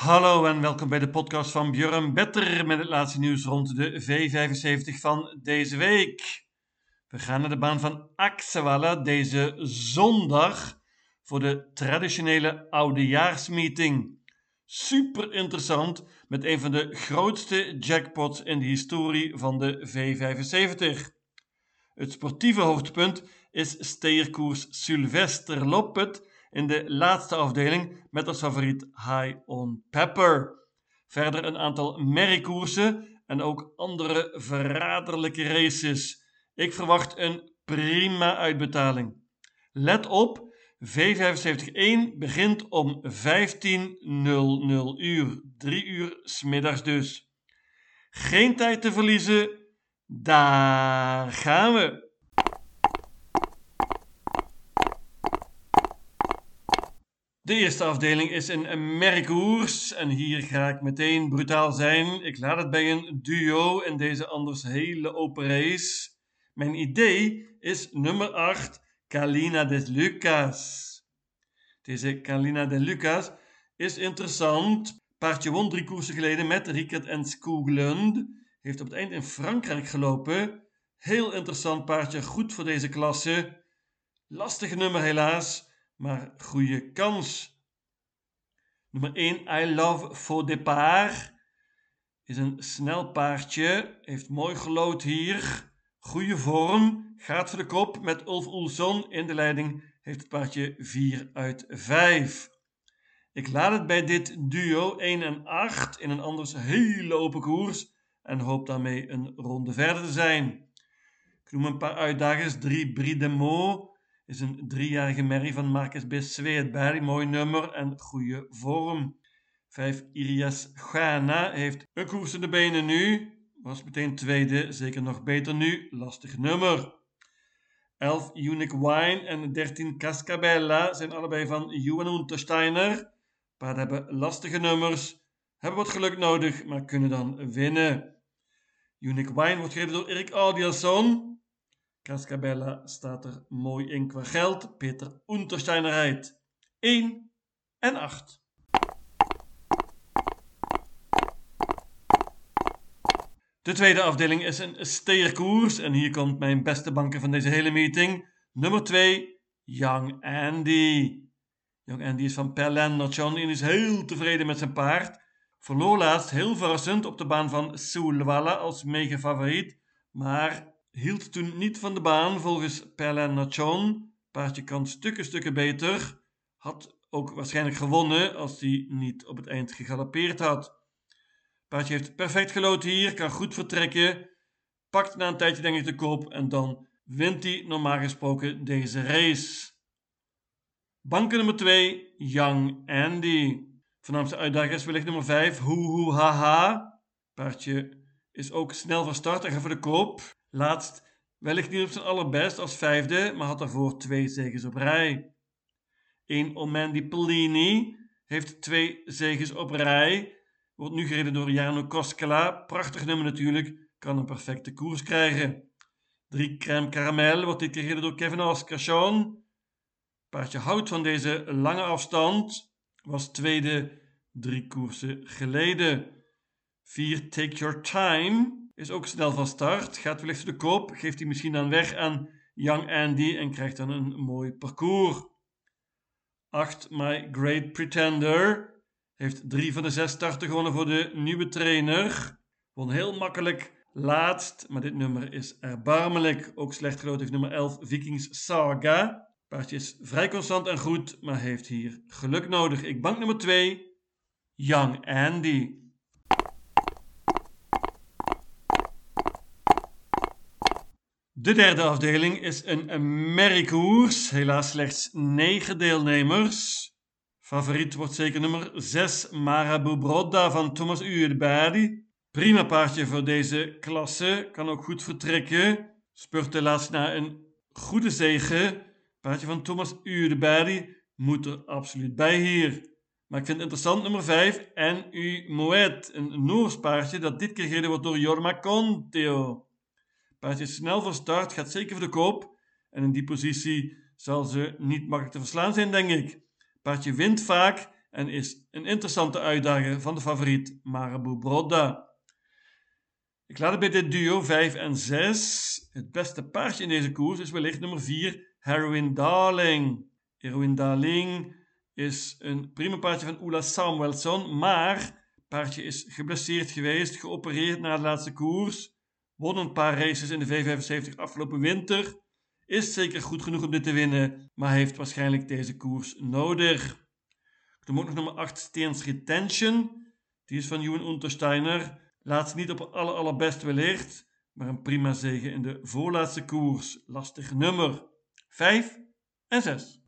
Hallo en welkom bij de podcast van Björn Better met het laatste nieuws rond de V75 van deze week. We gaan naar de baan van Axewalla deze zondag voor de traditionele oudejaarsmeeting. Super interessant met een van de grootste jackpots in de historie van de V75. Het sportieve hoogtepunt is steerkoers Sylvester Loppet in de laatste afdeling met als favoriet High on Pepper. Verder een aantal merriekoersen en ook andere verraderlijke races. Ik verwacht een prima uitbetaling. Let op, V75-1 begint om 15.00 uur, 3 uur smiddags dus. Geen tijd te verliezen, daar gaan we. De eerste afdeling is een merkkoers en hier ga ik meteen brutaal zijn. Ik laat het bij een duo in deze anders hele open race. Mijn idee is nummer 8, Kalina de Lucas. Deze Kalina de Lucas is interessant. Paardje won drie koersen geleden met Rickert en Skoglund. Heeft op het eind in Frankrijk gelopen. Heel interessant paardje, goed voor deze klasse. Lastig nummer helaas maar goede kans. Nummer 1, I Love Faux Départ. Is een snel paardje, heeft mooi gelood hier. Goede vorm, gaat voor de kop met Ulf Oelson in de leiding. Heeft het paardje 4 uit 5. Ik laat het bij dit duo 1 en 8 in een anders hele open koers en hoop daarmee een ronde verder te zijn. Ik noem een paar uitdagers. 3 Brie de is een driejarige merrie van Marcus Besweetberg. Mooi nummer en goede vorm. 5 Irias Ghana heeft een koers in de benen nu. Was meteen tweede, zeker nog beter nu. Lastig nummer. 11 Unique Wine en 13 Cascabella zijn allebei van Johan Untersteiner. Paarden hebben lastige nummers, hebben wat geluk nodig, maar kunnen dan winnen. Unique Wine wordt gereden door Erik Audielson. Cascabella staat er mooi in qua geld. Peter Untersteiner rijdt 1 en 8. De tweede afdeling is een steerkoers. En hier komt mijn beste banker van deze hele meeting. Nummer 2, Young Andy. Young Andy is van Perlen Nation en is heel tevreden met zijn paard. Verloor laatst heel verrassend op de baan van Soulwalla als mega favoriet. Maar hield toen niet van de baan volgens Perlin Nachon. Paardje kan stukken stukken beter. Had ook waarschijnlijk gewonnen als hij niet op het eind gegalopeerd had. Paardje heeft perfect gelood hier, kan goed vertrekken. Pakt na een tijdje denk ik de kop en dan wint hij normaal gesproken deze race. Banken nummer 2, Young Andy. Voornaamste uitdager is wellicht nummer 5, Hoe Hoe Haha. Paardje is ook snel van start en gaat voor de koop. Laatst wellicht niet op zijn allerbest als vijfde, maar had daarvoor twee zegens op rij. Eén Omendi Pellini heeft twee zegens op rij. Wordt nu gereden door Jarno Koskela. Prachtig nummer natuurlijk. Kan een perfecte koers krijgen. Drie Crème Caramel wordt dit gereden door Kevin Oscarsson. Paardje houdt van deze lange afstand. Was tweede drie koersen geleden. Vier Take Your Time is ook snel van start, gaat wellicht de koop, geeft hij misschien dan weg aan Young Andy en krijgt dan een mooi parcours. 8 My Great Pretender heeft drie van de zes starten gewonnen voor de nieuwe trainer. Won heel makkelijk laatst, maar dit nummer is erbarmelijk. Ook slecht geloot heeft nummer 11 Vikings Saga. Paardje is vrij constant en goed, maar heeft hier geluk nodig. Ik bank nummer 2, Young Andy. De derde afdeling is een merriekoers. Helaas slechts 9 deelnemers. Favoriet wordt zeker nummer 6 Marabu Brodda van Thomas Uerdberdi. Prima paardje voor deze klasse. Kan ook goed vertrekken. Spurt helaas na een goede zege. Paardje van Thomas Uerdberdi moet er absoluut bij hier. Maar ik vind het interessant nummer 5 en U Moet. Een Noors paardje dat dit keer gereden wordt door Jorma Conteo. Paardje snel van start, gaat zeker voor de koop. En in die positie zal ze niet makkelijk te verslaan zijn, denk ik. Paardje wint vaak en is een interessante uitdager van de favoriet Marabou Broda. Ik laat het bij dit duo 5 en 6. Het beste paardje in deze koers is wellicht nummer 4, Heroin Darling. Heroin Darling is een prima paardje van Ola Samuelson, maar paardje is geblesseerd geweest, geopereerd na de laatste koers, won een paar races in de V75 afgelopen winter, is zeker goed genoeg om dit te winnen, maar heeft waarschijnlijk deze koers nodig. Dan moet nog nummer 8 Steens Retention, die is van Johan Untersteiner. Laat ze niet op aller allerbest wellicht, maar een prima zege in de voorlaatste koers. Lastig nummer 5 en 6.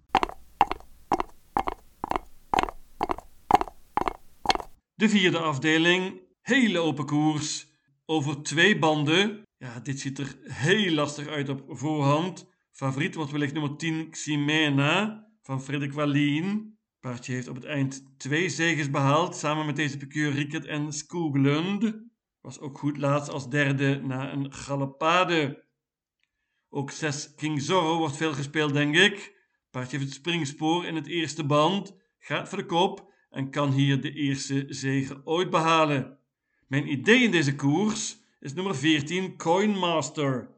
De vierde afdeling, hele open koers, over twee banden. Ja, dit ziet er heel lastig uit op voorhand. Favoriet wordt wellicht nummer 10 Ximena van Frederik Wallien. Paardje heeft op het eind twee zegens behaald, samen met deze piqueur Rickert en Skoglund. Was ook goed laatst als derde na een galopade. Ook 6 King Zorro wordt veel gespeeld, denk ik. Paardje heeft het springspoor in het eerste band, gaat voor de kop en kan hier de eerste zege ooit behalen. Mijn idee in deze koers is nummer 14 Coinmaster.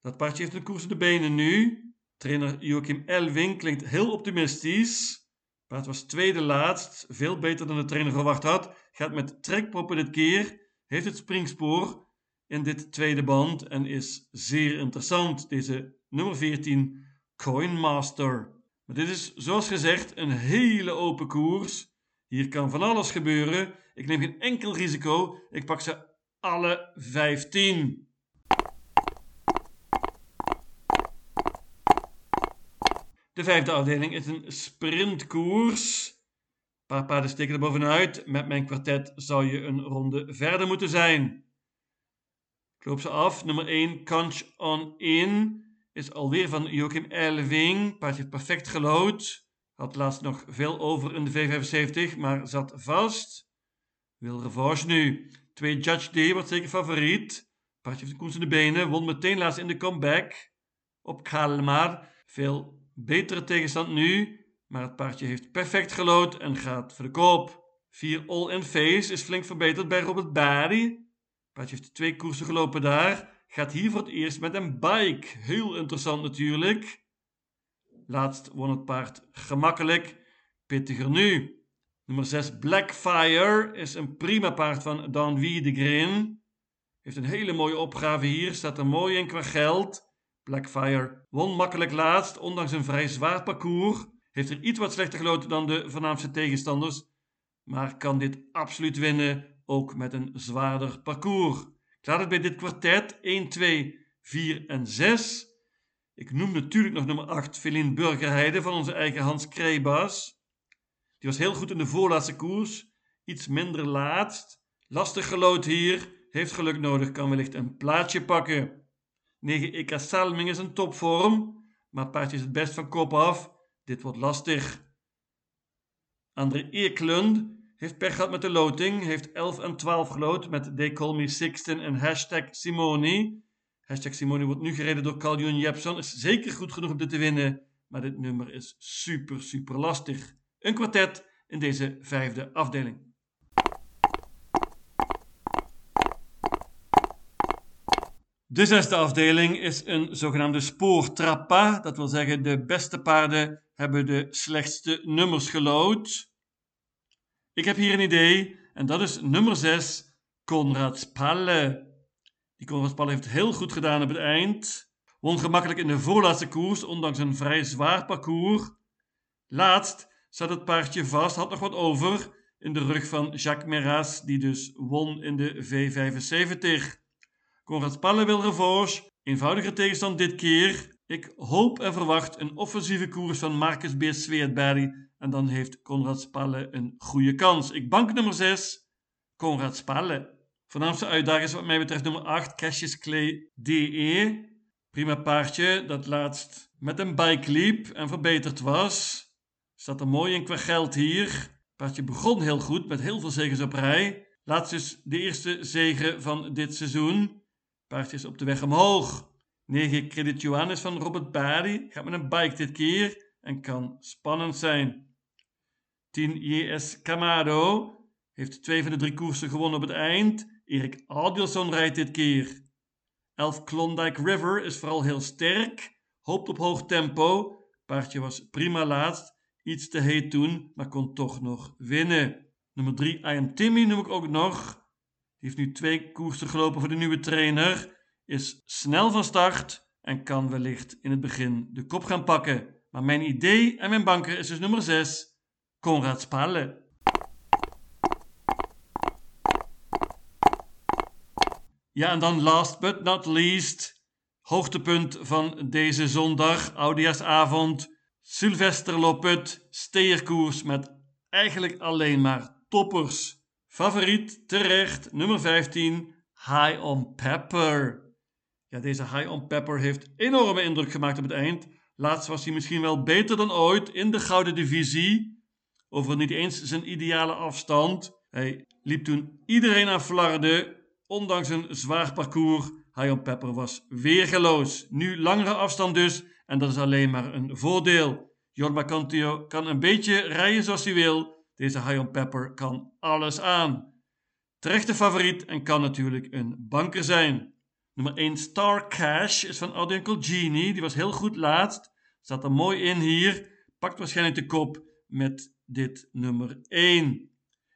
Dat paardje heeft een koers op de benen nu. Trainer Joachim Elwing klinkt heel optimistisch. Paard was tweede laatst, veel beter dan de trainer verwacht had. Gaat met trekproppen dit keer, heeft het springspoor in dit tweede band en is zeer interessant. Deze nummer 14 Coinmaster. Maar dit is zoals gezegd een hele open koers. Hier kan van alles gebeuren. Ik neem geen enkel risico. Ik pak ze alle 15. De vijfde afdeling is een sprintkoers. Een paar paarden steken er bovenuit. Met mijn kwartet zou je een ronde verder moeten zijn. Ik loop ze af. Nummer 1, Conch on In, is alweer van Joachim Elving. Paardje heeft perfect gelood. Had laatst nog veel over in de V75, maar zat vast. Wil revanche nu. 2 Judge D wordt zeker favoriet. Paardje heeft de koers in de benen. Won meteen laatst in de comeback. Op Kalmar. Veel betere tegenstand nu. Maar het paardje heeft perfect gelood en gaat voor de koop. 4 All in Face is flink verbeterd bij Robert Barry. Paardje heeft twee koersen gelopen daar. Gaat hier voor het eerst met een bike. Heel interessant natuurlijk. Laatst won het paard gemakkelijk. Pittiger nu. Nummer 6 Blackfire is een prima paard van Danwy de Green. Heeft een hele mooie opgave hier. Staat er mooi in qua geld. Blackfire won makkelijk laatst, ondanks een vrij zwaar parcours. Heeft er iets wat slechter geloten dan de voornaamste tegenstanders. Maar kan dit absoluut winnen, ook met een zwaarder parcours. Ik laat het bij dit kwartet 1, 2, 4 en 6. Ik noem natuurlijk nog nummer 8, Feline Burgerheide van onze eigen Hans Krijbas. Die was heel goed in de voorlaatste koers. Iets minder laatst. Lastig gelood hier. Heeft geluk nodig, kan wellicht een plaatje pakken. 9 Eka Salming is een topvorm. Maar het paardje is het best van kop af. Dit wordt lastig. André Eklund heeft pech gehad met de loting. Heeft 11 en 12 gelood met They Call Me Sixten en hashtag Simoni. Hashtag Simone wordt nu gereden door Carl Jepson. Is zeker goed genoeg om dit te winnen. Maar dit nummer is super, super lastig. Een kwartet in deze vijfde afdeling. De zesde afdeling is een zogenaamde spoortrappa. Dat wil zeggen, de beste paarden hebben de slechtste nummers gelood. Ik heb hier een idee en dat is nummer 6, Konrad Palle. Die Konrad heeft heel goed gedaan op het eind. Won gemakkelijk in de voorlaatste koers, ondanks een vrij zwaar parcours. Laatst zat het paardje vast, had nog wat over in de rug van Jacques Meras, die dus won in de V75. Konrad Spalle wil revanche, eenvoudige tegenstand dit keer. Ik hoop en verwacht een offensieve koers van Marcus B. Sweetberry en dan heeft Konrad Spalle een goede kans. Ik bank nummer 6, Konrad Spalle. Voornaamste uitdaging is wat mij betreft nummer 8, Cassius Clay DE. Prima paardje dat laatst met een bike liep en verbeterd was. Staat er mooi in qua geld hier. Paardje begon heel goed met heel veel zegens op rij. Laatst dus de eerste zegen van dit seizoen. Paardje is op de weg omhoog. 9 Credit Johannes van Robert Barry gaat met een bike dit keer en kan spannend zijn. 10 JS Camado heeft twee van de drie koersen gewonnen op het eind. Erik Adielson rijdt dit keer. 11 Klondike River is vooral heel sterk, hoopt op hoog tempo. Paardje was prima laatst, iets te heet toen, maar kon toch nog winnen. Nummer 3 I Am Timmy noem ik ook nog. Heeft nu twee koersen gelopen voor de nieuwe trainer. Is snel van start en kan wellicht in het begin de kop gaan pakken. Maar mijn idee en mijn banker is dus nummer 6, Konrad Spalle. Ja, en dan last but not least, hoogtepunt van deze zondag, oudejaarsavond, Sylvester Loppet, steerkoers met eigenlijk alleen maar toppers. Favoriet terecht, nummer 15, High on Pepper. Ja, deze High on Pepper heeft enorme indruk gemaakt op het eind. Laatst was hij misschien wel beter dan ooit in de gouden divisie. Over niet eens zijn ideale afstand. Hij liep toen iedereen aan flarden. Ondanks een zwaar parcours. High on Pepper was weergeloos. Nu langere afstand dus. En dat is alleen maar een voordeel. Jorma Cantio kan een beetje rijden zoals hij wil. Deze High Pepper kan alles aan. Terechte favoriet en kan natuurlijk een banker zijn. Nummer 1 Star Cash is van Oud Genie. Die was heel goed laatst. Staat er mooi in hier. Pakt waarschijnlijk de kop met dit nummer 1.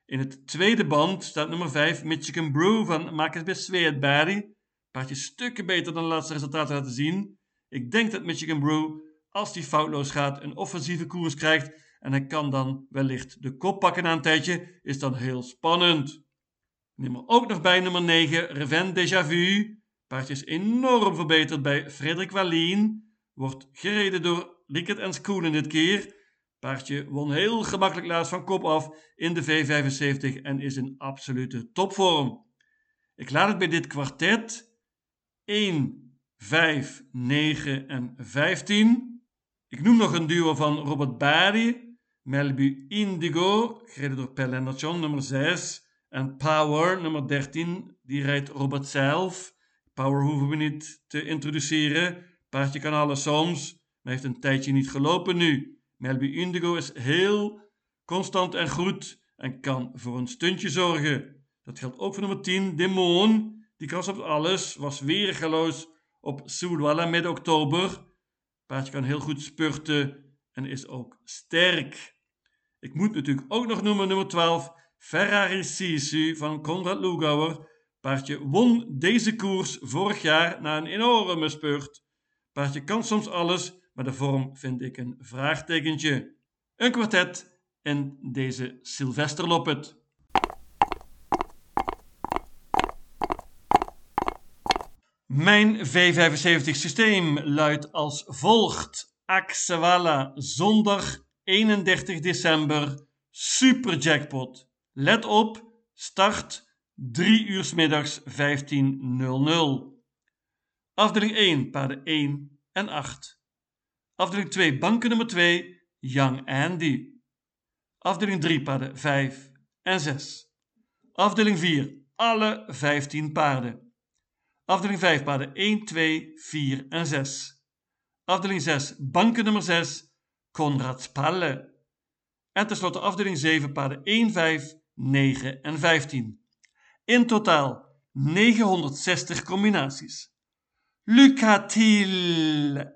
In het tweede band staat nummer 5 Michigan Brew van Marcus Besweetberry. Paardje stukken beter dan de laatste resultaten laten zien. Ik denk dat Michigan Brew, als die foutloos gaat, een offensieve koers krijgt. En hij kan dan wellicht de kop pakken na een tijdje. Is dan heel spannend. Neem er ook nog bij nummer 9 Reven Déjà Vu. Paardje is enorm verbeterd bij Frederik Wallien. Wordt gereden door Rickert en Skoenen dit keer. Paardje won heel gemakkelijk laatst van kop af in de V75 en is in absolute topvorm. Ik laat het bij dit kwartet 1, 5, 9 en 15. Ik noem nog een duo van Robert Bari, Melbu Indigo, gereden door Per nummer 6. En Power, nummer 13, die rijdt Robert zelf. Power hoeven we niet te introduceren. Paardje kan alles soms, maar heeft een tijdje niet gelopen nu. Melby Indigo is heel constant en goed en kan voor een stuntje zorgen. Dat geldt ook voor nummer 10, Demon. Die kras op alles, was weergeloos op Soudwalla midden oktober. Paardje kan heel goed spurten en is ook sterk. Ik moet natuurlijk ook nog noemen nummer 12, Ferrari Sisu van Konrad Lugauer. Paardje won deze koers vorig jaar na een enorme spurt. Paardje kan soms alles, maar de vorm vind ik een vraagtekentje. Een kwartet in deze Sylvester Loppet. Mijn V75 systeem luidt als volgt. Axewala, zondag 31 december, super jackpot. Let op, start 3 uur middags 15.00. Afdeling 1, paarden 1 en 8. Afdeling 2, banken nummer 2, Young Andy. Afdeling 3, paarden 5 en 6. Afdeling 4, alle 15 paarden. Afdeling 5, paarden 1, 2, 4 en 6. Afdeling 6, banken nummer 6, Konrad Spalle. En tenslotte afdeling 7, paarden 1, 5, 9 en 15. In totaal 960 combinaties. Lucatil!